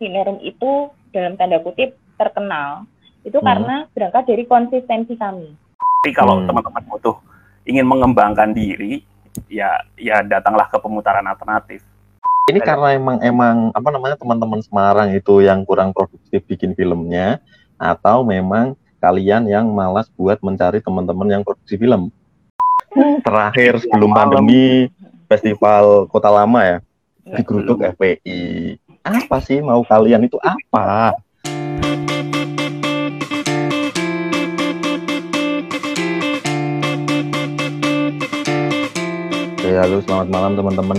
Sinerum itu dalam tanda kutip terkenal itu hmm. karena berangkat dari konsistensi kami. Jadi kalau hmm. teman-teman butuh ingin mengembangkan diri, ya ya datanglah ke pemutaran alternatif. Ini karena emang emang apa namanya teman-teman Semarang itu yang kurang produktif bikin filmnya, atau memang kalian yang malas buat mencari teman-teman yang produksi film. Terakhir sebelum pandemi festival Kota Lama ya, di Geruduk FPI. Apa sih mau kalian itu apa? halo selamat malam teman-teman.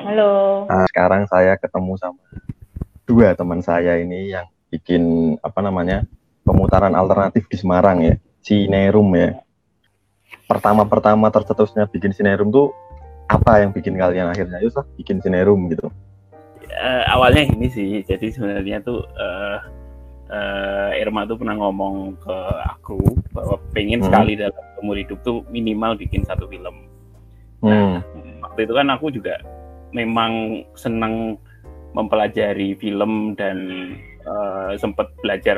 Halo. Nah, sekarang saya ketemu sama dua teman saya ini yang bikin apa namanya pemutaran alternatif di Semarang ya, Sinerum ya. Pertama-pertama tercetusnya bikin Sinerum tuh apa yang bikin kalian akhirnya lah bikin Sinerum gitu? Uh, awalnya ini sih, jadi sebenarnya tuh uh, uh, Irma tuh pernah ngomong ke aku bahwa pengen hmm. sekali dalam umur hidup tuh minimal bikin satu film Nah, hmm. waktu itu kan aku juga memang senang mempelajari film dan uh, sempat belajar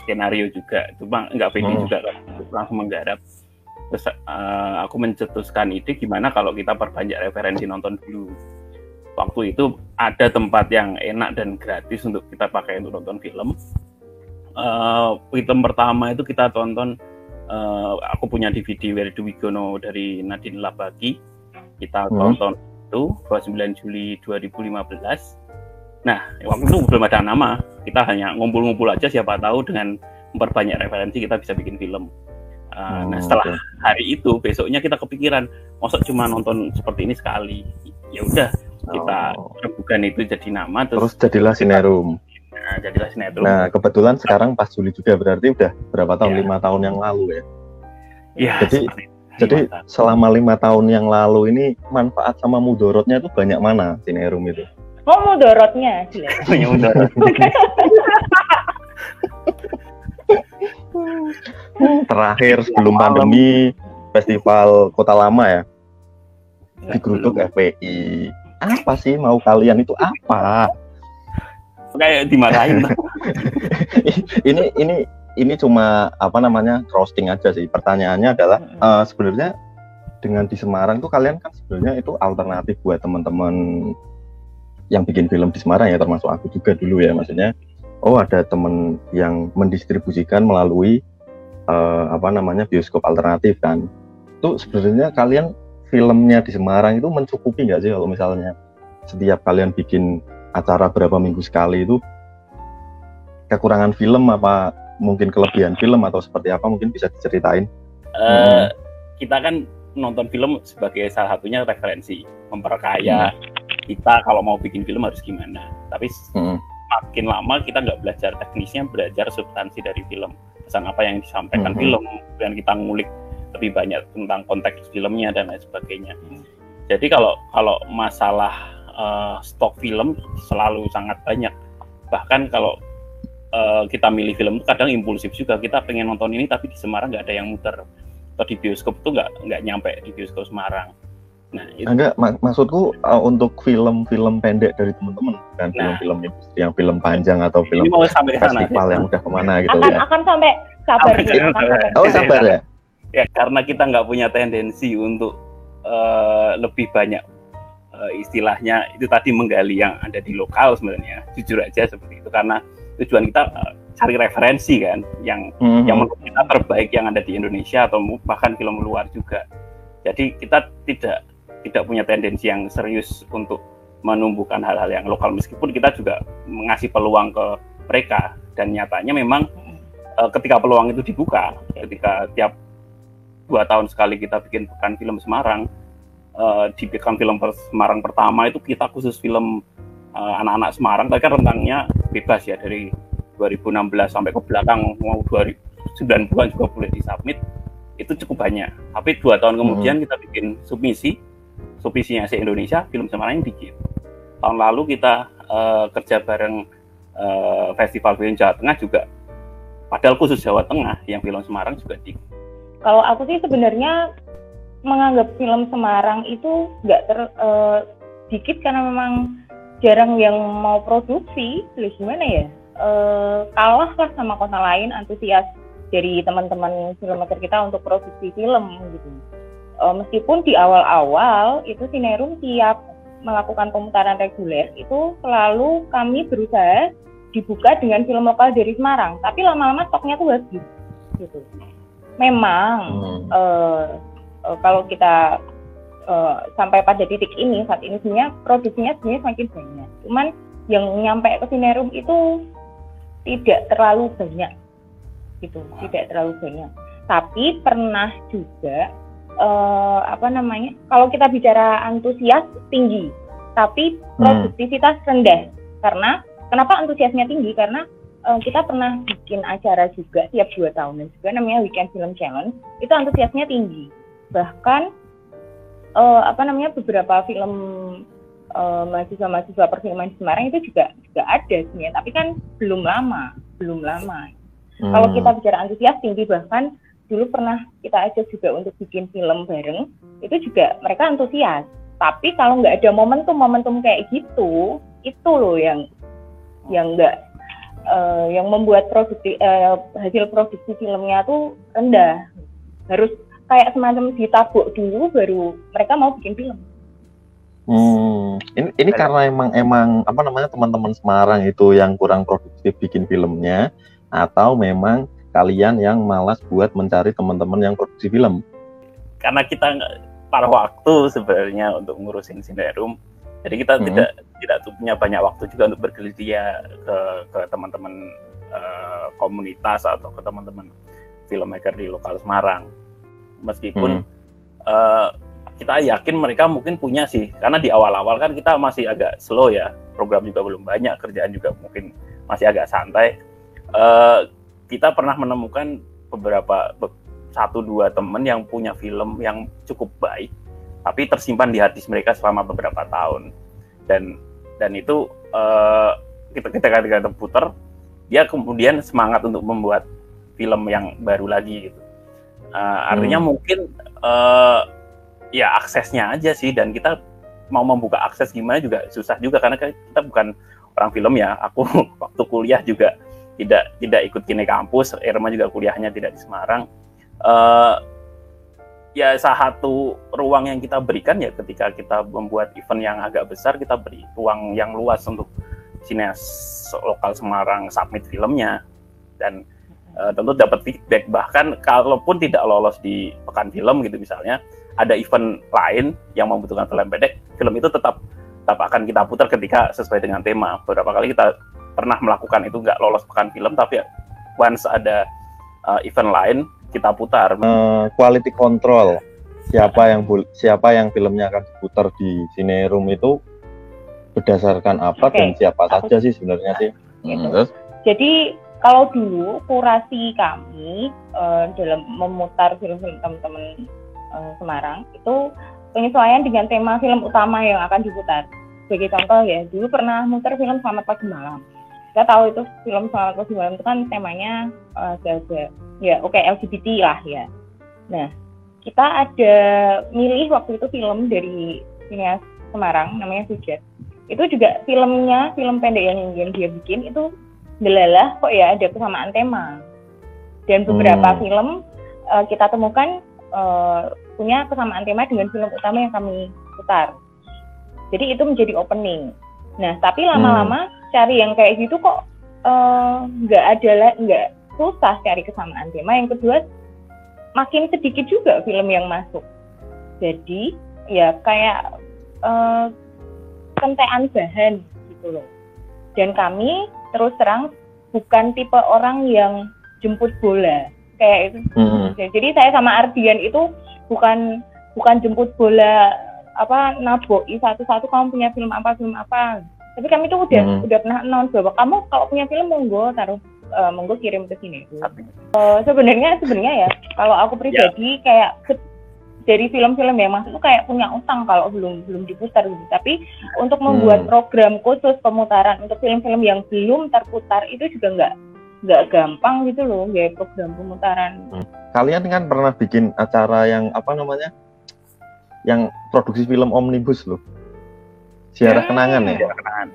skenario juga. Cuma nggak pede hmm. juga kan, langsung menggarap. Terus uh, aku mencetuskan ide gimana kalau kita perbanyak referensi nonton dulu. Waktu itu ada tempat yang enak dan gratis untuk kita pakai untuk nonton film. Uh, film pertama itu kita tonton uh, aku punya DVD Where Do We Go Now dari Nadine Labaki kita hmm. tonton itu 29 Juli 2015. Nah, waktu itu belum ada nama. Kita hanya ngumpul-ngumpul aja siapa tahu dengan memperbanyak referensi kita bisa bikin film. Uh, nah, setelah hari itu besoknya kita kepikiran, masa cuma nonton seperti ini sekali. Ya udah, kita oh. bukan itu jadi nama terus, terus jadilah Sinerum. Nah, jadilah Sinerum. Nah, kebetulan sekarang pas Juli juga berarti udah berapa tahun? Ya. Lima tahun yang lalu ya. Iya. Jadi jadi selama lima tahun yang lalu ini manfaat sama mudorotnya itu banyak mana Sinerum itu? Oh mudorotnya, banyak mudorot. Terakhir sebelum pandemi festival Kota Lama ya di Geruduk FPI. Apa sih mau kalian itu apa? Kayak dimarahin. ini ini ini cuma apa namanya roasting aja sih. Pertanyaannya adalah uh, sebenarnya dengan di Semarang tuh kalian kan sebenarnya itu alternatif buat teman-teman yang bikin film di Semarang ya termasuk aku juga dulu ya maksudnya oh ada temen yang mendistribusikan melalui uh, apa namanya bioskop alternatif kan itu sebenarnya kalian filmnya di Semarang itu mencukupi nggak sih kalau misalnya setiap kalian bikin acara berapa minggu sekali itu kekurangan film apa mungkin kelebihan film atau seperti apa mungkin bisa diceritain? Uh, hmm. Kita kan nonton film sebagai salah satunya referensi, memperkaya hmm. kita kalau mau bikin film harus gimana. Tapi hmm. makin lama kita nggak belajar teknisnya, belajar substansi dari film, pesan apa yang disampaikan hmm. film, dan kita ngulik lebih banyak tentang konteks filmnya dan lain sebagainya. Hmm. Jadi kalau kalau masalah uh, stok film selalu sangat banyak. Bahkan kalau uh, kita milih film itu kadang impulsif juga kita pengen nonton ini tapi di Semarang nggak ada yang muter atau di bioskop itu nggak nggak nyampe di bioskop Semarang. Nah, itu. enggak mak maksudku uh, untuk film-film pendek dari teman-teman dan nah, film-film yang film panjang atau film mau sampai festival sana, yang udah ke mana gitu akan, ya. Akan sampai sabar sampai, ya. Akan Oh sabar ya. Ya karena kita nggak punya tendensi untuk uh, lebih banyak uh, istilahnya itu tadi menggali yang ada di lokal sebenarnya jujur aja seperti itu karena tujuan kita uh, cari referensi kan yang mm-hmm. yang menurut kita terbaik yang ada di Indonesia atau bahkan film luar juga. Jadi kita tidak tidak punya tendensi yang serius untuk menumbuhkan hal-hal yang lokal meskipun kita juga mengasih peluang ke mereka dan nyatanya memang uh, ketika peluang itu dibuka ketika tiap dua tahun sekali kita bikin pekan film Semarang uh, di pekan film Semarang pertama itu kita khusus film anak anak-anak Semarang tapi kan rentangnya bebas ya dari 2016 sampai ke belakang mau 2090-an juga boleh disubmit itu cukup banyak. Tapi dua tahun kemudian hmm. kita bikin submisi submisinya se Indonesia film Semarang dikit tahun lalu kita uh, kerja bareng uh, festival film Jawa Tengah juga padahal khusus Jawa Tengah yang film Semarang juga di kalau aku sih sebenarnya menganggap film Semarang itu nggak ter uh, dikit karena memang jarang yang mau produksi. Terus gimana ya? Uh, kalah lah sama kota lain antusias dari teman-teman filmmaker kita untuk produksi film gitu. Uh, meskipun di awal-awal itu Sinerum tiap melakukan pemutaran reguler itu selalu kami berusaha dibuka dengan film lokal dari Semarang. Tapi lama-lama stoknya tuh habis gitu memang hmm. uh, uh, kalau kita uh, sampai pada titik ini saat ini sebenarnya produksinya sebenarnya semakin banyak cuman yang nyampe ke Sinerum itu tidak terlalu banyak gitu tidak terlalu banyak tapi pernah juga uh, apa namanya kalau kita bicara antusias tinggi tapi hmm. produktivitas hmm. rendah karena kenapa antusiasnya tinggi karena uh, kita pernah bikin acara juga tiap dua tahun juga namanya Weekend Film Challenge. Itu antusiasnya tinggi. Bahkan uh, apa namanya beberapa film uh, mahasiswa-mahasiswa perfilman di Semarang itu juga juga ada sebenarnya. Tapi kan belum lama belum lama. Hmm. kalau kita bicara antusias tinggi. Bahkan dulu pernah kita ajak juga untuk bikin film bareng itu juga mereka antusias. Tapi kalau nggak ada momentum momentum kayak gitu itu loh yang yang nggak uh, yang membuat produksi uh, hasil produksi filmnya tuh rendah harus kayak semacam ditabuk dulu baru mereka mau bikin film. Hmm, ini ini karena emang emang apa namanya teman-teman Semarang itu yang kurang produktif bikin filmnya atau memang kalian yang malas buat mencari teman-teman yang produksi film? Karena kita para waktu sebenarnya untuk ngurusin Sinerum, jadi kita hmm. tidak tidak punya banyak waktu juga untuk bergerilya ke ke teman-teman uh, komunitas atau ke teman-teman filmmaker di lokal Semarang. Meskipun hmm. uh, kita yakin mereka mungkin punya sih, karena di awal-awal kan kita masih agak slow ya, program juga belum banyak, kerjaan juga mungkin masih agak santai. Uh, kita pernah menemukan beberapa satu dua teman yang punya film yang cukup baik tapi tersimpan di hati mereka selama beberapa tahun. Dan dan itu uh, kita kita kita putar dia kemudian semangat untuk membuat film yang baru lagi gitu. Uh, artinya hmm. mungkin uh, ya aksesnya aja sih. Dan kita mau membuka akses gimana juga susah juga. Karena kita bukan orang film ya. Aku waktu kuliah juga tidak tidak ikut kini kampus. Irma juga kuliahnya tidak di Semarang. Uh, ya salah satu ruang yang kita berikan ya ketika kita membuat event yang agak besar kita beri ruang yang luas untuk sineas lokal Semarang submit filmnya. Dan uh, tentu dapat feedback. Bahkan kalaupun tidak lolos di pekan film gitu misalnya ada event lain yang membutuhkan film pendek film itu tetap tetap akan kita putar ketika sesuai dengan tema. Beberapa kali kita pernah melakukan itu nggak lolos pekan film tapi once ada uh, event lain kita putar uh, quality control siapa yang siapa yang filmnya akan diputar di Sinerum itu berdasarkan apa okay. dan siapa Aku... saja sih sebenarnya sih gitu. hmm. jadi kalau dulu kurasi kami uh, dalam memutar film-film teman-teman uh, Semarang itu penyesuaian dengan tema film utama yang akan diputar sebagai contoh ya dulu pernah muter film Selamat Pagi Malam kita tahu itu film soal Malam itu kan temanya uh, ya oke okay, LGBT lah ya. Nah kita ada milih waktu itu film dari sinias Semarang namanya Sujat. Itu juga filmnya film pendek yang, yang dia bikin itu delalah kok ya ada kesamaan tema. Dan beberapa hmm. film uh, kita temukan uh, punya kesamaan tema dengan film utama yang kami putar. Jadi itu menjadi opening. Nah, tapi lama-lama hmm. cari yang kayak gitu kok eh, nggak uh, ada lah, nggak susah cari kesamaan tema. Yang kedua, makin sedikit juga film yang masuk. Jadi ya kayak uh, kentean bahan gitu loh. Dan kami terus terang bukan tipe orang yang jemput bola kayak itu. Hmm. Jadi saya sama Ardian itu bukan bukan jemput bola apa naboi satu-satu kamu punya film apa film apa tapi kami tuh udah hmm. udah pernah announce bahwa kamu kalau punya film monggo taruh uh, monggo kirim ke sini uh, sebenarnya sebenarnya ya kalau aku pribadi yeah. kayak dari film-film yang masuk tuh kayak punya utang kalau belum belum diputar gitu tapi untuk membuat hmm. program khusus pemutaran untuk film-film yang belum terputar itu juga nggak nggak gampang gitu loh ya program pemutaran. Hmm. Kalian kan pernah bikin acara yang apa namanya yang produksi film omnibus loh. Ziarah kenangan ya. Ziarah kenangan.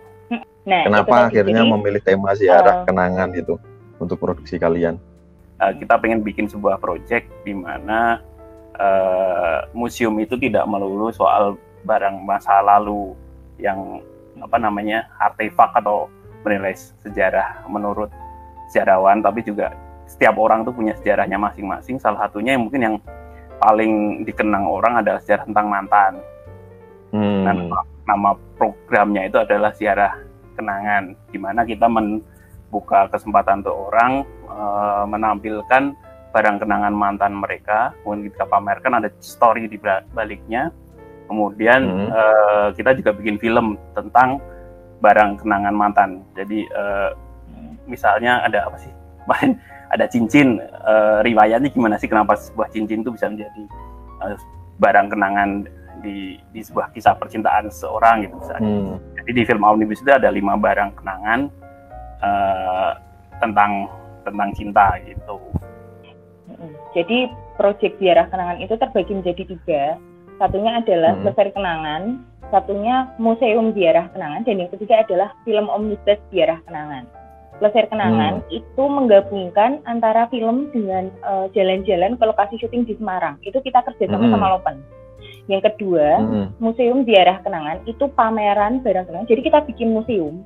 Nah, Kenapa akhirnya jadi, memilih tema ziarah uh, kenangan itu untuk produksi kalian? Uh, kita pengen bikin sebuah project di mana uh, museum itu tidak melulu soal barang masa lalu yang apa namanya artefak atau menilai sejarah menurut sejarawan, tapi juga setiap orang tuh punya sejarahnya masing-masing. Salah satunya yang mungkin yang paling dikenang orang adalah sejarah tentang mantan. Hmm. Dan nama programnya itu adalah ziarah kenangan, di mana kita membuka kesempatan untuk orang e, menampilkan barang kenangan mantan mereka, kemudian kita pamerkan ada story di baliknya, kemudian hmm. e, kita juga bikin film tentang barang kenangan mantan. Jadi e, misalnya ada apa sih? Ada cincin, e, riwayatnya gimana sih kenapa sebuah cincin itu bisa menjadi e, barang kenangan di di sebuah kisah percintaan seorang gitu misalnya. Hmm. Jadi di film Omnibus itu ada lima barang kenangan uh, tentang tentang cinta gitu. Jadi proyek ziarah kenangan itu terbagi menjadi tiga. Satunya adalah hmm. kenangan, satunya museum ziarah kenangan, dan yang ketiga adalah film omnibus ziarah kenangan. Plesir Kenangan hmm. itu menggabungkan antara film dengan eh, jalan-jalan uh, ke lokasi syuting di Semarang. Itu kita kerjasama hmm. sama Lopen. Yang kedua, mm-hmm. museum ziarah kenangan itu pameran barang kenangan. Jadi kita bikin museum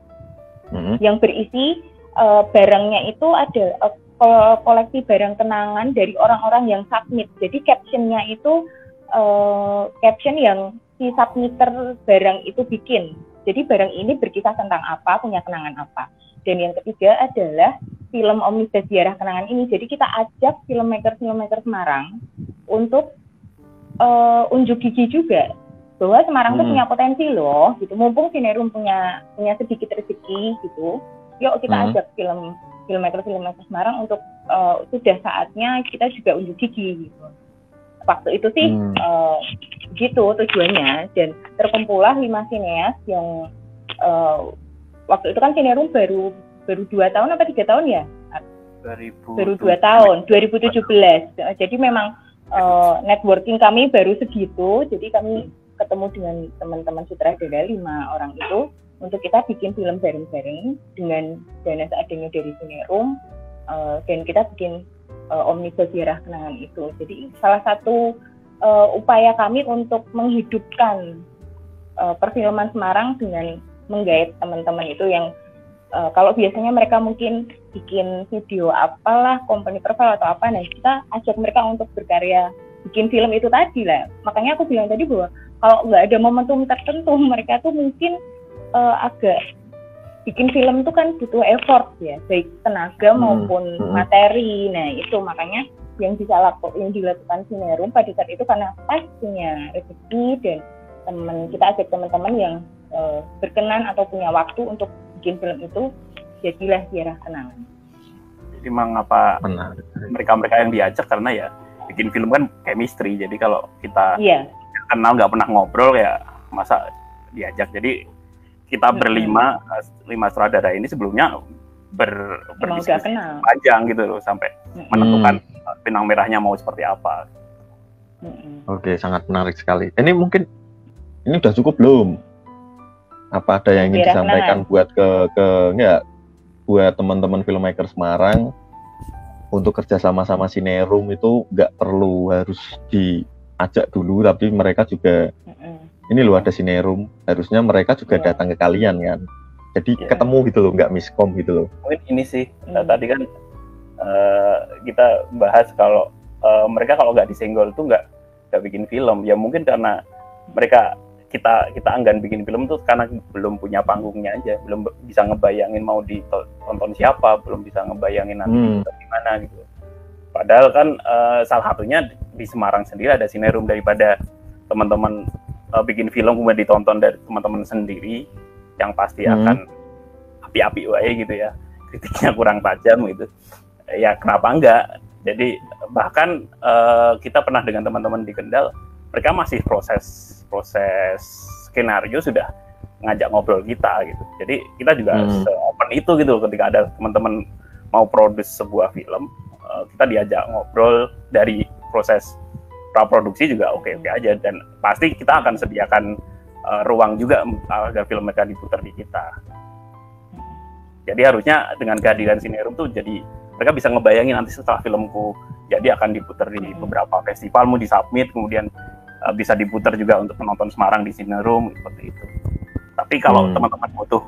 mm-hmm. yang berisi uh, barangnya itu ada uh, koleksi barang kenangan dari orang-orang yang submit. Jadi captionnya itu uh, caption yang si submitter barang itu bikin. Jadi barang ini berkisah tentang apa, punya kenangan apa. Dan yang ketiga adalah film Omnibus Ziarah Kenangan ini. Jadi kita ajak filmmaker-filmmaker Semarang untuk uh, unjuk gigi juga bahwa Semarang hmm. punya potensi loh gitu mumpung Sinerum punya punya sedikit rezeki gitu yuk kita hmm. ajak film filmmaker filmmaker Semarang untuk uh, sudah saatnya kita juga unjuk gigi gitu waktu itu sih hmm. uh, gitu tujuannya dan terkumpullah lima sineas yang uh, waktu itu kan Sinerum baru baru dua tahun apa tiga tahun ya? 2000 baru dua tahun 2017 jadi memang uh, networking kami baru segitu, jadi kami ketemu dengan teman-teman sutradara lima orang itu untuk kita bikin film bareng-bareng dengan dana seadanya dari Sinerum uh, dan kita bikin uh, omnibus ziarah kenangan itu. Jadi salah satu uh, upaya kami untuk menghidupkan uh, perfilman Semarang dengan menggait teman-teman itu yang uh, kalau biasanya mereka mungkin bikin video apalah company profile atau apa nah kita ajak mereka untuk berkarya bikin film itu tadi lah makanya aku bilang tadi bahwa kalau nggak ada momentum tertentu mereka tuh mungkin uh, agak bikin film itu kan butuh effort ya baik tenaga hmm. maupun hmm. materi nah itu makanya yang bisa laku, yang dilakukan Sinerum pada saat itu karena pas punya rezeki dan teman kita ajak teman-teman yang uh, berkenan atau punya waktu untuk bikin film itu jadilah Tiara Kenangan. Jadi mengapa mereka-mereka yang diajak karena ya bikin film kan chemistry. Jadi kalau kita iya. kenal nggak pernah ngobrol ya masa diajak. Jadi kita berlima lima sutradara ini sebelumnya ber berdiskusi panjang gitu loh sampai hmm. menentukan benang merahnya mau seperti apa. Hmm. Oke, sangat menarik sekali. Ini mungkin ini udah cukup belum? Apa ada yang ingin disampaikan buat ke ke enggak buat teman-teman filmmaker Semarang untuk kerja sama-sama Sinerum itu nggak perlu harus diajak dulu tapi mereka juga mm-hmm. ini loh ada Sinerum harusnya mereka juga yeah. datang ke kalian kan jadi yeah. ketemu gitu loh nggak miskom gitu loh mungkin ini sih mm. tadi kan uh, kita bahas kalau uh, mereka kalau nggak disenggol tuh nggak nggak bikin film ya mungkin karena mereka kita kita enggan bikin film tuh karena belum punya panggungnya aja. Belum bisa ngebayangin mau ditonton siapa belum bisa ngebayangin nanti hmm. gimana gitu. Padahal kan uh, salah satunya di Semarang sendiri ada sinerum daripada teman-teman uh, bikin film kemudian ditonton dari teman-teman sendiri yang pasti hmm. akan api-api wae gitu ya. Kritiknya kurang tajam gitu. Ya kenapa enggak? Jadi bahkan uh, kita pernah dengan teman-teman di Kendal mereka masih proses proses skenario sudah ngajak ngobrol kita gitu. Jadi kita juga hmm. open itu gitu ketika ada teman-teman mau produce sebuah film, uh, kita diajak ngobrol dari proses praproduksi juga oke-oke aja dan pasti kita akan sediakan uh, ruang juga agar film mereka diputar di kita. Jadi harusnya dengan kehadiran Sinerum tuh jadi mereka bisa ngebayangin nanti setelah filmku jadi akan diputar di hmm. beberapa festival, mau disubmit kemudian uh, bisa diputar juga untuk penonton Semarang di Sinerum seperti itu. Tapi kalau hmm. teman-teman butuh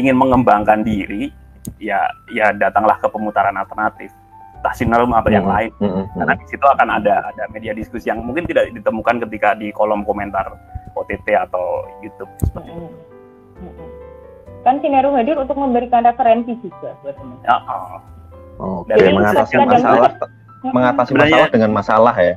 ingin mengembangkan diri, ya ya datanglah ke pemutaran alternatif entah Sinerum atau yang hmm. lain. Hmm. hmm. Karena di situ akan ada ada media diskusi yang mungkin tidak ditemukan ketika di kolom komentar OTT atau YouTube seperti itu. Hmm. Kan Sineru hadir untuk memberikan referensi juga buat teman. Ya, oh. oh Dari mengatasi masalah, mengatasi masalah dengan masalah ya.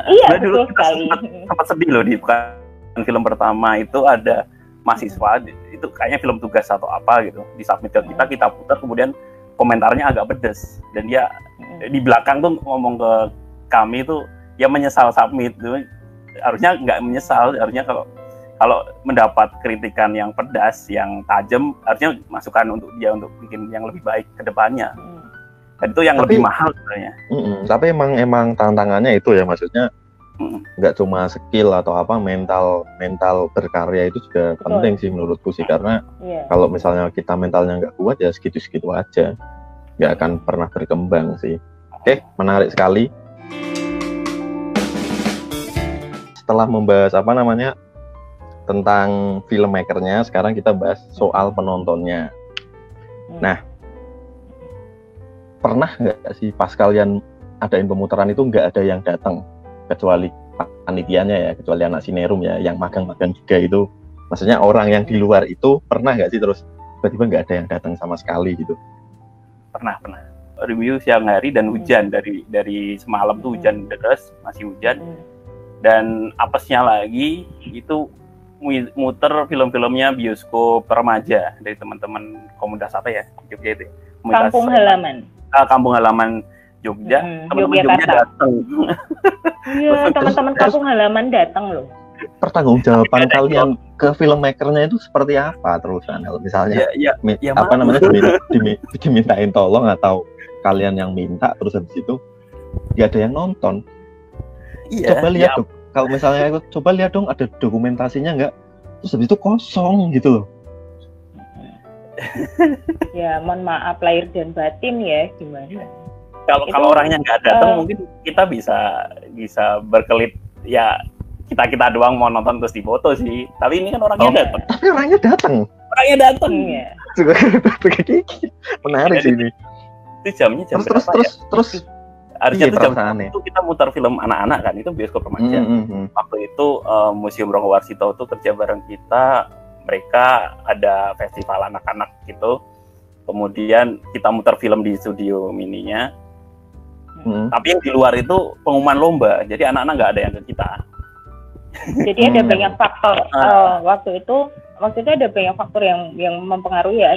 Iya, betul dulu sekali. Sempat, sempat sedih loh di bukan film pertama itu ada mahasiswa itu kayaknya film tugas atau apa gitu. Di submit ke kita kita putar kemudian komentarnya agak pedes. Dan dia di belakang tuh ngomong ke kami itu ya menyesal submit. Harusnya nggak menyesal harusnya kalau kalau mendapat kritikan yang pedas yang tajam harusnya masukan untuk dia untuk bikin yang lebih baik ke depannya. Hmm. Dan itu yang tapi, lebih mahal sebenarnya mm -mm, tapi emang emang tantangannya itu ya maksudnya nggak cuma skill atau apa mental mental berkarya itu juga Betul. penting sih menurutku sih karena yeah. kalau misalnya kita mentalnya nggak kuat ya segitu-segitu aja nggak akan pernah berkembang sih oke menarik sekali setelah membahas apa namanya tentang filmmakernya, sekarang kita bahas soal penontonnya. Hmm. Nah, pernah nggak sih pas kalian adain pemutaran itu nggak ada yang datang kecuali panitianya ya, kecuali anak sinerum ya, yang magang-magang juga itu. Maksudnya orang yang di luar itu pernah nggak sih terus tiba-tiba nggak ada yang datang sama sekali gitu? Pernah, pernah. Review siang hari dan hujan hmm. dari dari semalam tuh hujan deras, masih hujan. Hmm dan apesnya lagi itu muter film-filmnya bioskop remaja dari teman-teman komunitas apa ya Jogja itu komunitas kampung halaman uh, kampung halaman Jogja. Hmm, teman-teman Jogja datang. Iya teman-teman kampung halaman datang loh. Pertanggungjawaban kalian ke filmmakernya itu seperti apa terusan? Misalnya ya, ya, ya, apa namanya diminta, dimintain tolong atau kalian yang minta terus habis itu nggak ada yang nonton. Iya, coba lihat ya. tuh kalau misalnya coba lihat dong ada dokumentasinya nggak? Terus habis itu kosong gitu loh ya mohon maaf lahir dan batin ya gimana? Kalau kalau orangnya nggak datang uh, mungkin kita bisa bisa berkelit. Ya kita kita doang mau nonton terus difoto sih. Tapi ini kan orangnya oh, datang tapi orangnya datang orangnya datang ya menarik sih ini. itu jamnya jam terus terus, ya? terus harusnya iya, itu jam itu kita muter film anak-anak kan itu bioskop remaja. Mm -hmm. Waktu itu uh, Museum Rongo Warsito itu kerja bareng kita, mereka ada festival anak-anak gitu. Kemudian kita muter film di studio mininya. Mm. Tapi yang di luar itu pengumuman lomba, jadi anak-anak nggak ada yang ke kita. Jadi ada banyak faktor uh, waktu itu, waktu itu ada banyak faktor yang yang mempengaruhi ya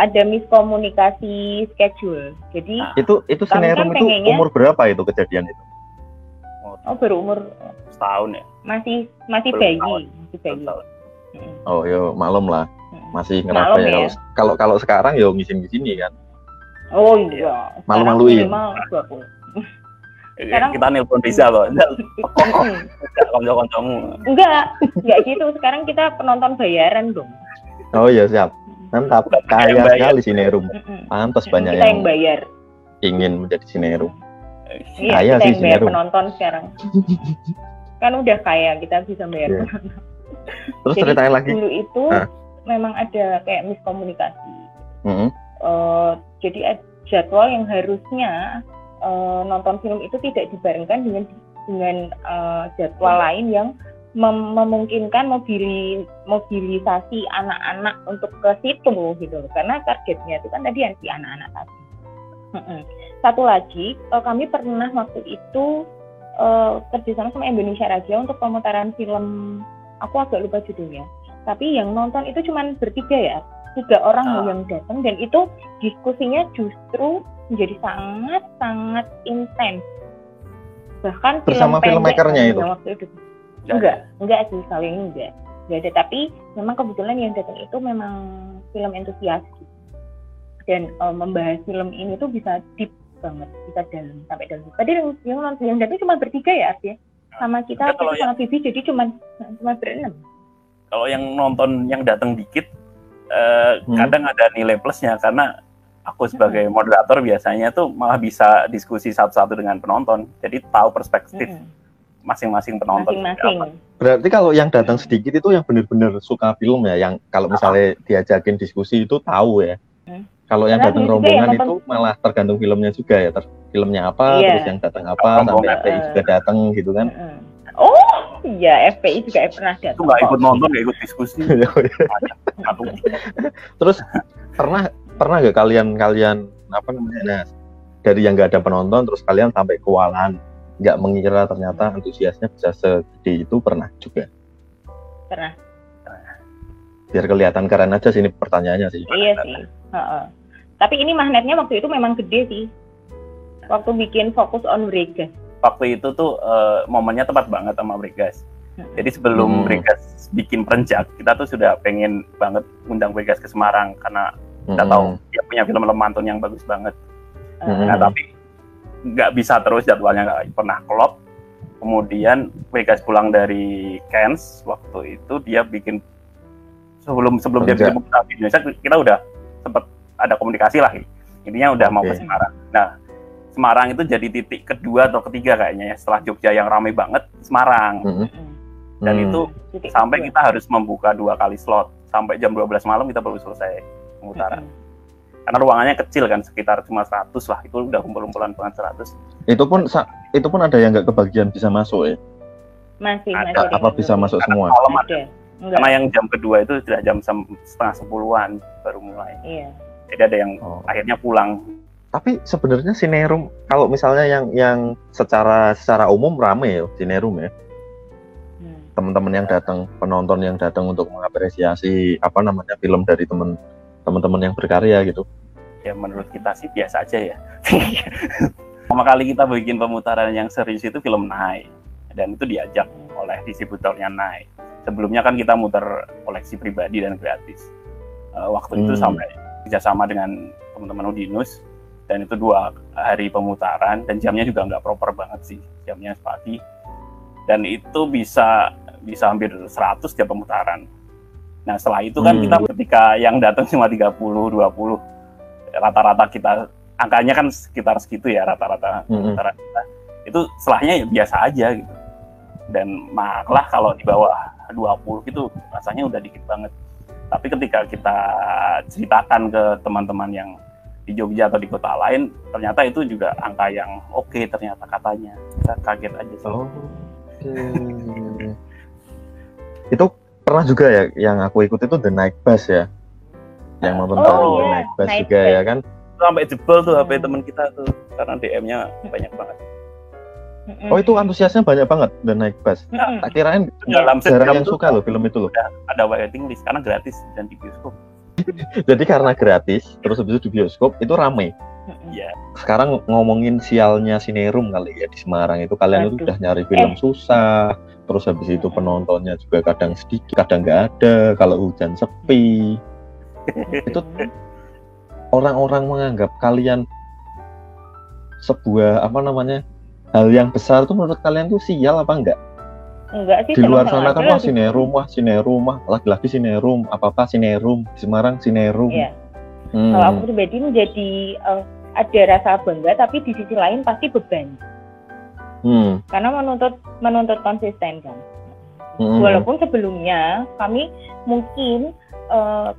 ada miskomunikasi schedule. Jadi nah, itu itu Senerum kan itu umur berapa itu kejadian itu? Oh baru umur setahun ya? Masih masih bayi, masih bayi. Oh yo maklum lah, masih ngerasa ya, ya. Kalau kalau sekarang yo ngisin di sini kan. Oh iya. Malu-maluin. Sekarang kita nelpon bisa loh. Konco-koncomu. Enggak, enggak gitu. Sekarang kita penonton bayaran dong. Oh iya siap mantap kaya sekali Sinerum pantas banyak kita yang, bayar ingin menjadi Sinerum iya, kaya kita sih yang bayar penonton sekarang kan udah kaya kita bisa bayar yeah. penonton terus Jadi, ceritain lagi. dulu itu nah. memang ada kayak miskomunikasi. Mm -hmm. uh, jadi jadwal yang harusnya uh, nonton film itu tidak dibarengkan dengan dengan uh, jadwal lain yang mem memungkinkan mobili mobilisasi anak-anak untuk ke situ gitu karena targetnya itu kan tadi yang si anak-anak tadi. Satu lagi uh, kami pernah waktu itu uh, kerjasama sama Indonesia Raja untuk pemutaran film aku agak lupa judulnya. Tapi yang nonton itu cuma bertiga ya. Tiga orang oh. yang datang dan itu diskusinya justru menjadi sangat sangat intens. Bahkan bersama film filmmakernya itu? waktu itu. Enggak enggak sih kali ini enggak. Enggak ada. Tapi memang kebetulan yang datang itu memang film entusias. Dan um, membahas film ini tuh bisa deep banget bisa dalam sampai dalam. Tadi yang yang nonton yang datang cuma bertiga ya artinya sama kita sama Vivi jadi cuma cuma berenam kalau yang nonton yang datang dikit uh, hmm. kadang ada nilai plusnya karena aku sebagai hmm. moderator biasanya tuh malah bisa diskusi satu-satu dengan penonton jadi tahu perspektif hmm masing-masing penonton. Masing-masing. Berarti kalau yang datang sedikit itu yang benar-benar suka film ya, yang kalau misalnya diajakin diskusi itu tahu ya. Hmm. Kalau yang datang rombongan itu malah tergantung filmnya juga ya, ter filmnya apa, yeah. terus yang datang apa, sampai FPI uh, juga datang gitu kan. Uh, oh, iya FPI juga pernah datang. Itu nggak ikut nonton, nggak ikut diskusi. terus pernah pernah nggak kalian kalian apa namanya nah, dari yang nggak ada penonton terus kalian sampai kewalahan nggak mengira ternyata antusiasnya bisa segede itu pernah juga? Pernah. Biar kelihatan keren aja sih ini pertanyaannya sih. Iya sih uh -uh. tapi ini magnetnya waktu itu memang gede sih waktu bikin fokus on Bregas waktu itu tuh uh, momennya tepat banget sama Bregas jadi sebelum hmm. Bregas bikin perenjak kita tuh sudah pengen banget undang Bregas ke Semarang karena kita hmm. tahu dia punya film lemantun yang bagus banget hmm. nah tapi nggak bisa terus jadwalnya nggak pernah klop kemudian Vegas pulang dari Cairns waktu itu dia bikin sebelum sebelum dia bikin di Indonesia kita udah sempat ada komunikasi lah. Intinya udah okay. mau ke Semarang. Nah Semarang itu jadi titik kedua atau ketiga kayaknya ya setelah Jogja yang ramai banget Semarang. Mm -hmm. dan mm. itu titik sampai kita harus membuka dua kali slot. Sampai jam 12 malam kita baru selesai pemutaran. Mm -hmm. Karena ruangannya kecil kan sekitar cuma 100 lah. Itu udah kumpul-kumpulan banget 100 itu pun itu pun ada yang nggak kebagian bisa masuk ya? Masih ada, masih. Apa bisa masuk semua? malam ada. Karena yang jam kedua itu sudah jam setengah sepuluhan baru mulai. Iya. jadi ada yang oh. akhirnya pulang. Tapi sebenarnya sinerum kalau misalnya yang yang secara secara umum rame ya sinerum ya. Hmm. teman-teman yang datang penonton yang datang untuk mengapresiasi apa namanya film dari teman teman-teman yang berkarya gitu. Ya menurut kita sih biasa aja ya. Pertama kali kita bikin pemutaran yang serius itu film Nai dan itu diajak oleh distributornya Nai sebelumnya kan kita muter koleksi pribadi dan gratis uh, waktu hmm. itu sampai kerjasama dengan teman-teman Udinus dan itu dua hari pemutaran dan jamnya juga nggak proper banget sih jamnya pagi dan itu bisa bisa hampir 100 jam pemutaran Nah setelah itu kan hmm. kita ketika yang datang cuma 30, 20, rata-rata kita angkanya kan sekitar segitu ya rata-rata hmm. kita. Itu setelahnya ya biasa aja gitu. Dan malah kalau di bawah 20 itu rasanya udah dikit banget. Tapi ketika kita ceritakan ke teman-teman yang di Jogja atau di kota lain, ternyata itu juga angka yang oke okay, ternyata katanya. Kita kaget aja sih. Oh, okay. itu pernah juga ya yang aku ikut itu The Night Bus ya yang nonton oh, iya. The Night Bus Night juga ya kan sampai jebol tuh HP hmm. teman kita tuh karena DM-nya banyak banget Oh itu antusiasnya banyak banget The Night Bus. Nah, tak kirain dalam jarang yang suka loh film itu loh. Ada waiting list karena gratis dan di bioskop. Jadi karena gratis, terus habis itu di bioskop itu rame. Iya. Sekarang ngomongin sialnya Sinerum kali ya di Semarang itu kalian itu udah nyari film eh. susah, terus habis itu penontonnya juga kadang sedikit kadang nggak ada kalau hujan sepi itu orang-orang menganggap kalian sebuah apa namanya hal yang besar tuh menurut kalian tuh sial apa enggak? Enggak sih. Di luar sana kan wah sinerum, wah sinerum, wah lagi-lagi sinerum, apa apa sinerum, di Semarang sinerum. Iya. Hmm. Kalau aku pribadi menjadi uh, ada rasa bangga, tapi di sisi lain pasti beban hmm. karena menuntut menuntut konsisten kan hmm. walaupun sebelumnya kami mungkin uh,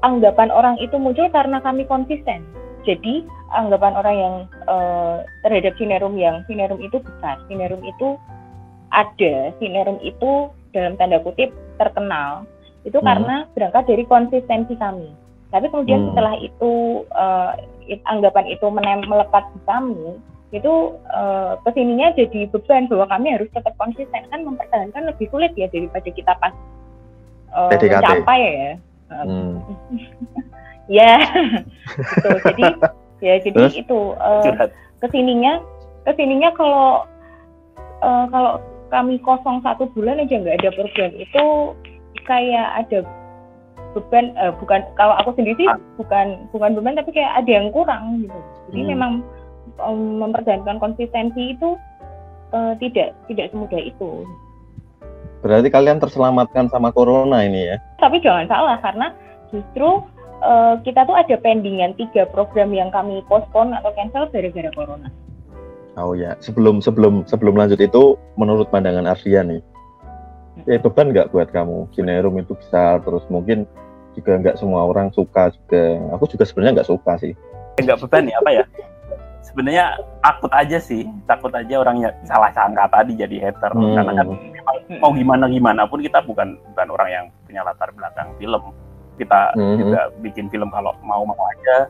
anggapan orang itu muncul karena kami konsisten jadi anggapan orang yang uh, terhadap sinerum yang sinerum itu besar. Sinerum itu ada. Sinerum itu dalam tanda kutip terkenal. Itu hmm. karena berangkat dari konsistensi kami. Tapi kemudian hmm. setelah itu uh, anggapan itu melekat di kami itu uh, ke sininya jadi beban bahwa kami harus tetap konsisten. Kan mempertahankan lebih sulit ya daripada kita pas uh, mencapai ya. Hmm. ya gitu jadi ya jadi Terus? itu uh, ke sininya ke sininya kalau uh, kalau kami kosong satu bulan aja nggak ada program itu kayak ada beban uh, bukan kalau aku sendiri sih bukan bukan beban tapi kayak ada yang kurang gitu jadi hmm. memang mempertahankan konsistensi itu uh, tidak tidak semudah itu. Berarti kalian terselamatkan sama corona ini ya? Tapi jangan salah karena justru uh, kita tuh ada pendingan tiga program yang kami postpone atau cancel gara-gara corona. Oh ya, sebelum sebelum sebelum lanjut itu, menurut pandangan Ardian nih, ya beban nggak buat kamu? Kinerum itu besar, terus mungkin juga nggak semua orang suka juga. Aku juga sebenarnya nggak suka sih. Nggak beban ya apa ya? sebenarnya takut aja sih takut aja orangnya salah sangka tadi jadi hater hmm. karena kan mau gimana gimana pun kita bukan bukan orang yang punya latar belakang film kita hmm. juga bikin film kalau mau mau aja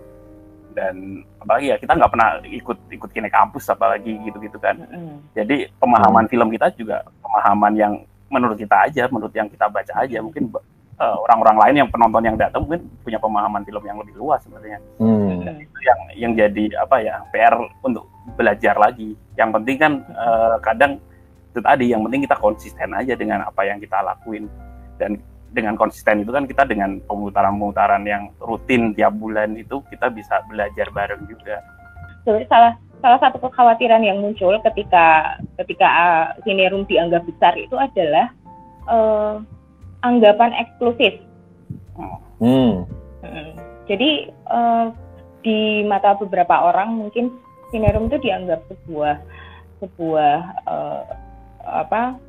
dan apalagi ya kita nggak pernah ikut ikut kine kampus apalagi gitu gitu kan hmm. jadi pemahaman hmm. film kita juga pemahaman yang menurut kita aja menurut yang kita baca aja mungkin uh, orang-orang lain yang penonton yang datang mungkin punya pemahaman film yang lebih luas sebenarnya. Hmm. itu yang yang jadi apa ya PR untuk belajar lagi. Yang penting kan uh, kadang itu tadi yang penting kita konsisten aja dengan apa yang kita lakuin dan dengan konsisten itu kan kita dengan pemutaran-pemutaran yang rutin tiap bulan itu kita bisa belajar bareng juga. Jadi salah salah satu kekhawatiran yang muncul ketika ketika uh, sinerum dianggap besar itu adalah uh, anggapan eksklusif. Hmm. Hmm. Jadi uh, di mata beberapa orang mungkin sinerum itu dianggap sebuah sebuah uh, apa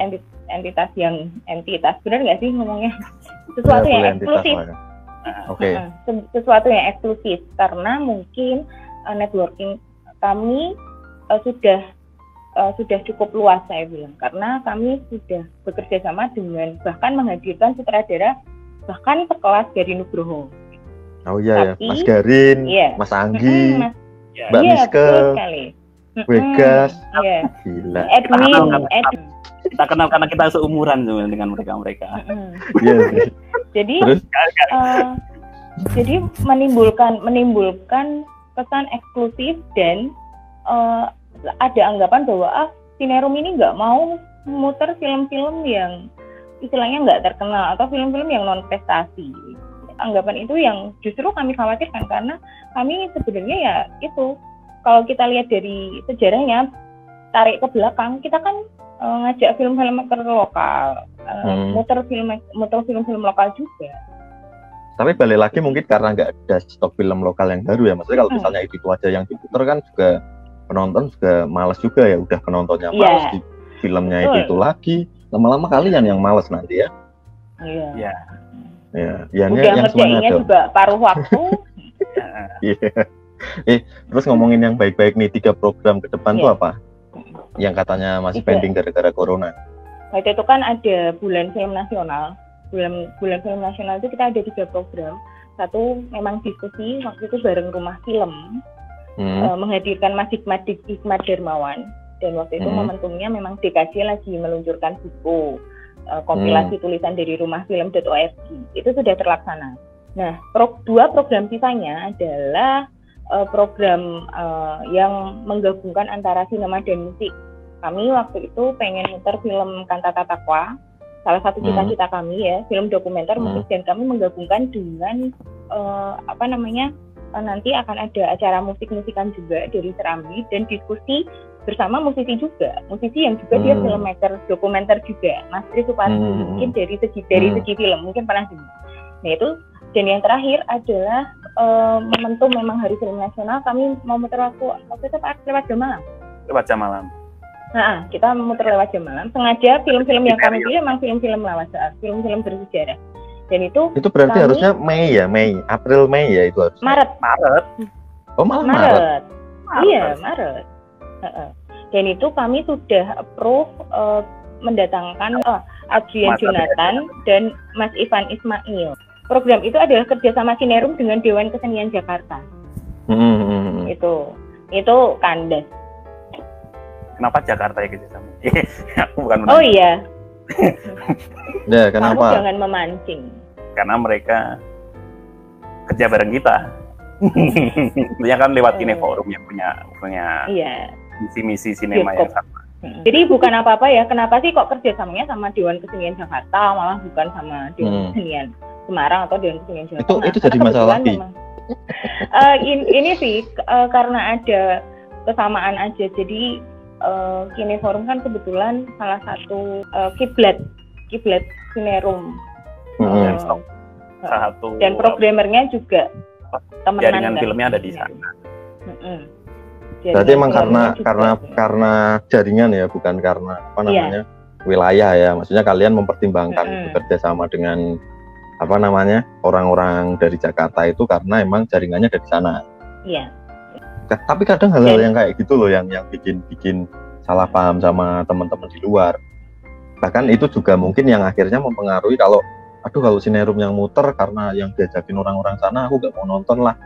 entitas yang entitas benar nggak sih ngomongnya sesuatu ya, yang eksklusif. Oke. Okay. sesuatu yang eksklusif karena mungkin uh, networking kami uh, sudah uh, sudah cukup luas saya bilang karena kami sudah bekerja sama dengan bahkan menghadirkan sutradara bahkan sekelas dari Nugroho. Oh iya Tapi, ya, Mas Garin, iya. Mas Anggi, mm, Mas, Mbak iya, Miske, Wegas, iya. gila. Admin, admin. Kita kenal karena kita seumuran dengan mereka-mereka. Iya. jadi, uh, jadi menimbulkan menimbulkan kesan eksklusif dan uh, ada anggapan bahwa ah sinerum ini nggak mau muter film-film yang istilahnya nggak terkenal atau film-film yang non prestasi anggapan itu yang justru kami khawatirkan karena kami sebenarnya ya itu kalau kita lihat dari sejarahnya tarik ke belakang kita kan uh, ngajak film-film lokal uh, hmm. muter film muter film-film lokal juga tapi balik lagi mungkin karena nggak ada stok film lokal yang baru ya maksudnya kalau hmm. misalnya itu, itu aja yang diputar kan juga penonton juga males juga ya udah penontonnya yeah. males di filmnya itu, itu lagi lama-lama kalian yang males nanti ya iya yeah. ya ya udah yang semuanya juga paruh waktu iya eh terus ngomongin yang baik-baik nih tiga program ke depan yeah. tuh apa yang katanya masih Tiga. pending gara-gara corona waktu itu kan ada bulan film nasional bulan bulan film nasional itu kita ada tiga program satu memang diskusi waktu itu bareng rumah film hmm. uh, menghadirkan Mas Hikmat Hikmat Dermawan dan waktu itu hmm. momentumnya memang DKJ lagi meluncurkan buku uh, kompilasi hmm. tulisan dari rumah film.org itu sudah terlaksana. Nah, pro, dua program sisanya adalah uh, program uh, yang menggabungkan antara sinema dan musik. Kami waktu itu pengen muter film Kantata Takwa, salah satu hmm. cita-cita hmm. kami ya, film dokumenter hmm. musik dan kami menggabungkan dengan uh, apa namanya uh, nanti akan ada acara musik-musikan juga dari Serambi dan diskusi bersama musisi juga, musisi yang juga hmm. dia filmmaker dokumenter juga, Mas Tri Supardi hmm. mungkin dari segi dari hmm. segi film mungkin pernah dengar. Nah itu dan yang terakhir adalah uh, momentum memang Hari Film Nasional. Kami mau muter waktu waktu itu lewat jam malam. Lewat jam malam. Nah, kita muter lewat jam malam. Sengaja film-film yang kami pilih memang film-film lewat film-film bersejarah. Dan itu itu berarti kami, harusnya Mei ya Mei. April Mei ya itu harus Maret. Maret? Oh malah Maret, Maret. Maret. iya Maret. Dan itu kami sudah approve uh, mendatangkan uh, Adrian Jonathan dan Mas Ivan Ismail program itu adalah kerjasama Sinerum dengan Dewan Kesenian Jakarta hmm. hmm, hmm, hmm. itu itu kandas kenapa Jakarta ya kerjasama bukan oh iya ya kenapa Kamu jangan memancing karena mereka kerja bareng kita. Dia kan lewat oh. Forum yang punya punya iya. misi-misi sinema yang sama. Jadi bukan apa-apa ya. Kenapa sih kok kerjasamanya sama Dewan Kesenian Jakarta malah bukan sama Dewan hmm. Kesenian Semarang atau Dewan Kesenian Jakarta? Itu itu jadi masalah lagi. uh, in, ini sih uh, karena ada kesamaan aja. Jadi uh, Kini Forum kan kebetulan salah satu uh, kiblat kiblat Sinerum. Hmm. Uh, satu dan programmernya juga teman jaringan kan? filmnya ada di sana. Hmm. Berarti emang karena karena juga. karena jaringan ya, bukan karena apa iya. namanya yeah. wilayah ya. Maksudnya kalian mempertimbangkan mm -hmm. bekerja sama dengan apa namanya orang-orang dari Jakarta itu karena emang jaringannya dari sana. Iya. Tapi kadang hal-hal yang kayak gitu loh yang yang bikin bikin salah paham sama teman-teman di luar. Bahkan itu juga mungkin yang akhirnya mempengaruhi kalau aduh kalau sinerum yang muter karena yang diajakin orang-orang sana aku gak mau nonton lah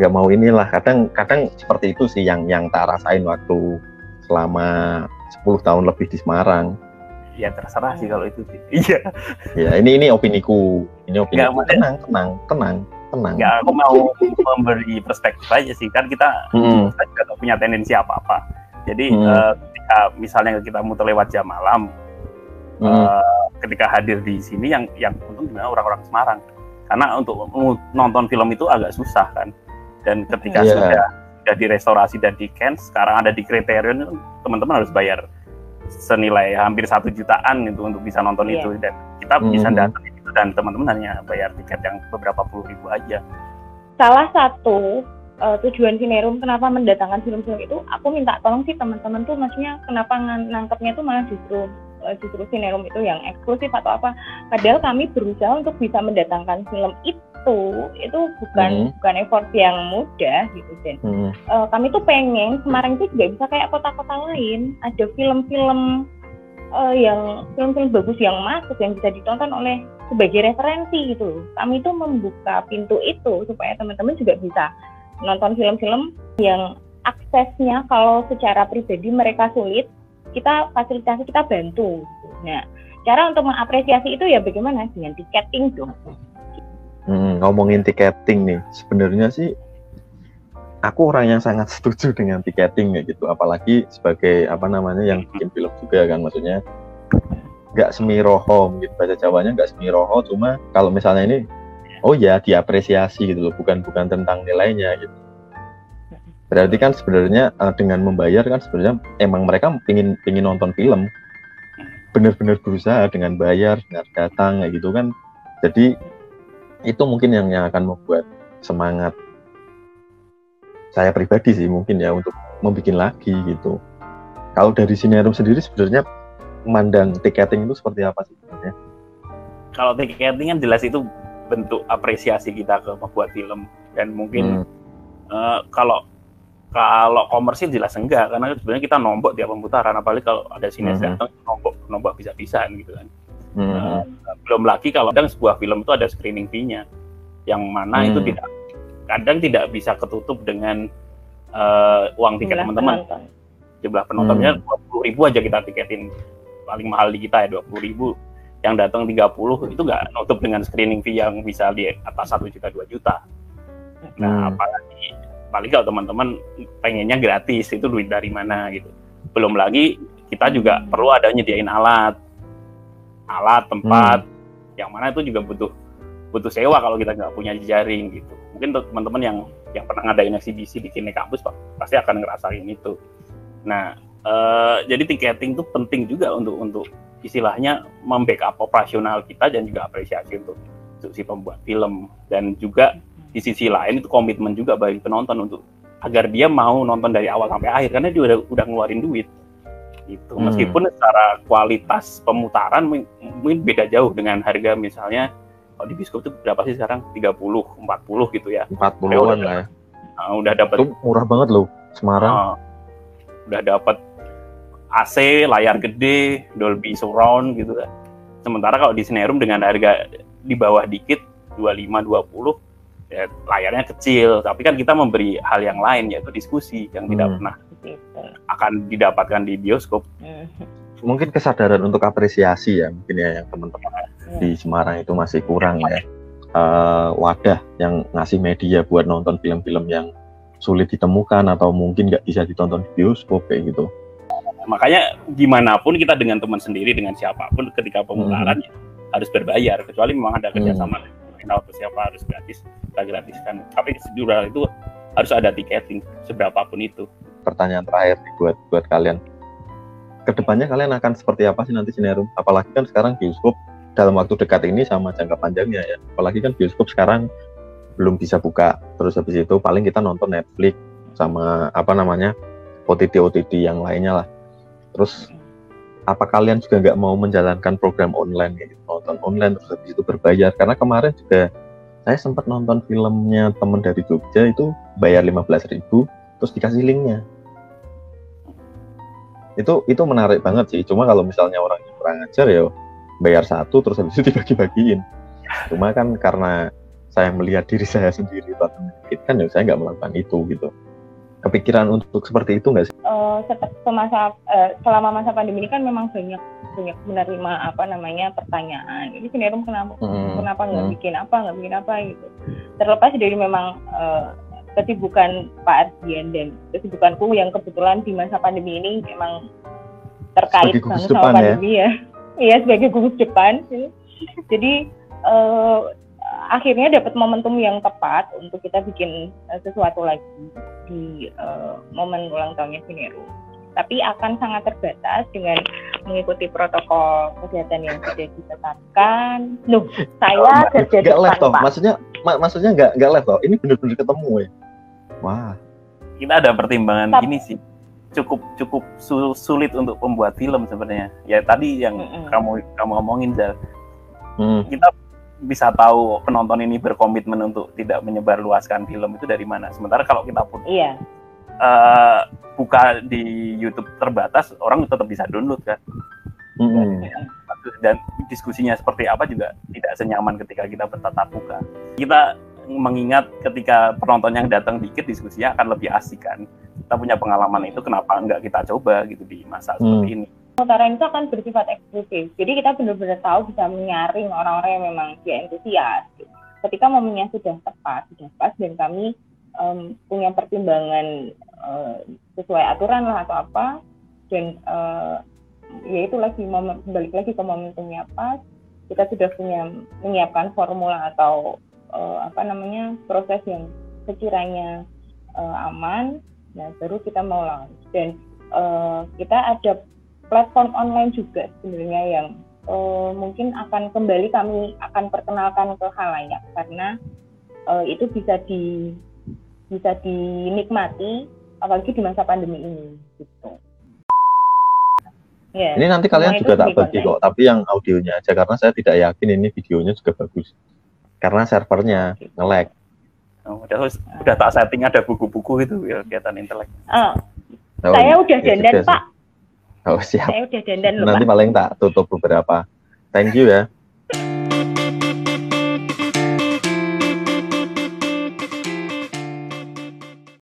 nggak mau inilah. Kadang kadang seperti itu sih yang yang tak rasain waktu selama 10 tahun lebih di Semarang. Ya terserah sih kalau itu sih. Iya. Ya ini ini opiniku. Ini opini Gak, tenang tenang tenang tenang. Ya aku mau memberi perspektif aja sih. Kan kita hmm. kita punya tendensi apa apa jadi hmm. uh, ketika misalnya kita muter lewat jam malam hmm. uh, ketika hadir di sini yang yang untung gimana orang-orang Semarang? Karena untuk nonton film itu agak susah kan dan ketika yeah. sudah sudah direstorasi dan di sekarang ada di kriterion teman-teman harus bayar senilai hampir satu jutaan itu untuk bisa nonton yeah. itu dan kita mm. bisa datang itu dan teman-teman hanya bayar tiket yang beberapa puluh ribu aja. Salah satu uh, tujuan Sinerum kenapa mendatangkan film-film itu, aku minta tolong sih teman-teman tuh maksudnya kenapa nangkepnya tuh malah justru uh, justru Sinerum itu yang eksklusif atau apa. Padahal kami berusaha untuk bisa mendatangkan film itu itu itu bukan hmm. bukan effort yang mudah gitu dan hmm. uh, kami tuh pengen Semarang itu juga bisa kayak kota-kota lain. Ada film-film uh, yang film-film bagus yang masuk yang bisa ditonton oleh sebagai referensi gitu kami tuh membuka pintu itu supaya teman-teman juga bisa nonton film-film yang aksesnya kalau secara pribadi mereka sulit kita fasilitasi kita bantu. Nah cara untuk mengapresiasi itu ya bagaimana? Dengan tiketing dong Hmm, ngomongin tiketing nih, sebenarnya sih aku orang yang sangat setuju dengan tiketing ya gitu, apalagi sebagai apa namanya yang bikin film juga kan, maksudnya nggak semiroho. Gitu bahasa Jawanya nggak semiroho, cuma kalau misalnya ini oh ya diapresiasi gitu loh, bukan bukan tentang nilainya gitu. Berarti kan sebenarnya uh, dengan membayar kan sebenarnya emang mereka pingin pingin nonton film, benar-benar berusaha dengan bayar, dengan datang gitu kan. Jadi itu mungkin yang yang akan membuat semangat saya pribadi sih mungkin ya untuk membuat lagi gitu. Kalau dari Sinerum sendiri sebenarnya memandang tiketing itu seperti apa sih sebenarnya? Kalau tiketing kan jelas itu bentuk apresiasi kita ke membuat film dan mungkin hmm. uh, kalau kalau komersil jelas enggak karena sebenarnya kita nombok tiap pemutaran apalagi kalau ada sinetron hmm. datang nombok nombok bisa-bisaan gitu kan. Hmm. Uh, belum lagi kalau kadang sebuah film itu ada screening fee-nya, yang mana hmm. itu tidak kadang tidak bisa ketutup dengan uh, uang tiket teman-teman. Jumlah penontonnya hmm. dua puluh ribu aja kita tiketin paling mahal di kita ya dua puluh ribu. Yang datang 30 itu nggak nutup dengan screening fee yang bisa di atas satu juta dua juta. Nah, hmm. apalagi apalagi kalau teman-teman pengennya gratis itu duit dari mana gitu. Belum lagi kita juga perlu ada nyediain alat alat tempat hmm. yang mana itu juga butuh butuh sewa kalau kita nggak punya jaring gitu. Mungkin teman-teman yang yang pernah ngadain eksibisi di kini kampus pak pasti akan ngerasain itu. Nah uh, jadi tiketing itu penting juga untuk untuk istilahnya membackup operasional kita dan juga apresiasi untuk, untuk si pembuat film. Dan juga di sisi lain itu komitmen juga bagi penonton untuk agar dia mau nonton dari awal sampai akhir karena dia udah udah ngeluarin duit gitu. Hmm. Meskipun secara kualitas pemutaran mungkin beda jauh dengan harga misalnya kalau di bioskop itu berapa sih sekarang? 30, 40 gitu ya. 40-an lah ya. Uh, udah dapat murah banget loh Semarang. Uh, udah dapat AC, layar gede, Dolby Surround gitu kan. Sementara kalau di Sinerum dengan harga di bawah dikit 25 20 ya layarnya kecil, tapi kan kita memberi hal yang lain yaitu diskusi yang tidak hmm. pernah akan didapatkan di bioskop. Hmm. Mungkin kesadaran untuk apresiasi ya mungkin ya yang teman-teman hmm. di Semarang itu masih kurang ya. Uh, wadah yang ngasih media buat nonton film-film yang sulit ditemukan atau mungkin nggak bisa ditonton di bioskop kayak gitu. Makanya gimana pun kita dengan teman sendiri dengan siapa pun ketika pemutaran hmm. ya, harus berbayar kecuali memang ada kerjasama hmm final atau siapa harus gratis kita gratiskan tapi di itu harus ada tiketing seberapapun itu pertanyaan terakhir buat buat kalian. Ke depannya kalian akan seperti apa sih nanti Sinerum? Apalagi kan sekarang bioskop dalam waktu dekat ini sama jangka panjangnya ya. Apalagi kan bioskop sekarang belum bisa buka. Terus habis itu paling kita nonton Netflix sama apa namanya OTT OTT yang lainnya lah. Terus apa kalian juga nggak mau menjalankan program online gitu? Nonton online terus habis itu berbayar. Karena kemarin juga saya sempat nonton filmnya temen dari Jogja itu bayar 15.000 terus dikasih linknya. Itu itu menarik banget sih. Cuma kalau misalnya orangnya kurang ajar ya bayar satu terus habis itu dibagi-bagiin. Cuma kan karena saya melihat diri saya sendiri kan ya saya nggak melakukan itu gitu kepikiran untuk seperti itu nggak sih? Uh, semasa uh, selama masa pandemi ini kan memang banyak banyak menerima apa namanya pertanyaan. Ini Sinerum kenapa hmm. kenapa nggak hmm. bikin apa nggak bikin apa gitu. Terlepas dari memang uh, kesibukan Pak Ardian dan kesibukanku yang kebetulan di masa pandemi ini memang terkait sama, sama ya? pandemi ya. Iya sebagai gugus depan. Jadi uh, akhirnya dapat momentum yang tepat untuk kita bikin uh, sesuatu lagi di uh, momen ulang tahunnya Sineru. Tapi akan sangat terbatas dengan mengikuti protokol kesehatan yang sudah ditetapkan. Loh, saya kerja di live toh. Maksudnya mak maksudnya nggak nggak live toh. Ini benar-benar ketemu ya. Wah. Kita ada pertimbangan Tapi, ini sih cukup cukup sulit untuk membuat film sebenarnya. Ya tadi yang mm -mm. kamu kamu ngomongin Zal. Hmm. Kita bisa tahu penonton ini berkomitmen untuk tidak menyebarluaskan film itu dari mana. Sementara kalau kita pun iya. uh, buka di YouTube terbatas, orang tetap bisa download kan. Mm-hmm. Dan diskusinya seperti apa juga tidak senyaman ketika kita bertatap muka. Kita mengingat ketika penonton yang datang dikit diskusinya akan lebih asik kan. Kita punya pengalaman itu kenapa enggak kita coba gitu di masa mm. seperti ini pemutaran itu akan bersifat eksklusif. Jadi kita benar-benar tahu bisa menyaring orang-orang yang memang dia entusias. Ketika momennya sudah tepat, sudah pas, dan kami um, punya pertimbangan uh, sesuai aturan lah atau apa, dan uh, ya itu lagi momen, balik lagi ke momentumnya pas, kita sudah punya menyiapkan formula atau uh, apa namanya proses yang sekiranya uh, aman, nah baru kita mau launch. Dan uh, kita ada platform online juga sebenarnya yang uh, mungkin akan kembali kami akan perkenalkan ke halayak karena uh, itu bisa di bisa dinikmati apalagi di masa pandemi ini gitu. Yeah, ini nanti kalian juga tak bagi kok, tapi yang audionya aja karena saya tidak yakin ini videonya juga bagus. Karena servernya okay. nge-lag. Oh, udah udah tak setting ada buku-buku itu ya kegiatan intelek. Oh, oh, saya udah dandan Pak. Oh siap. Saya udah dandan Nanti paling tak tutup beberapa. Thank you ya.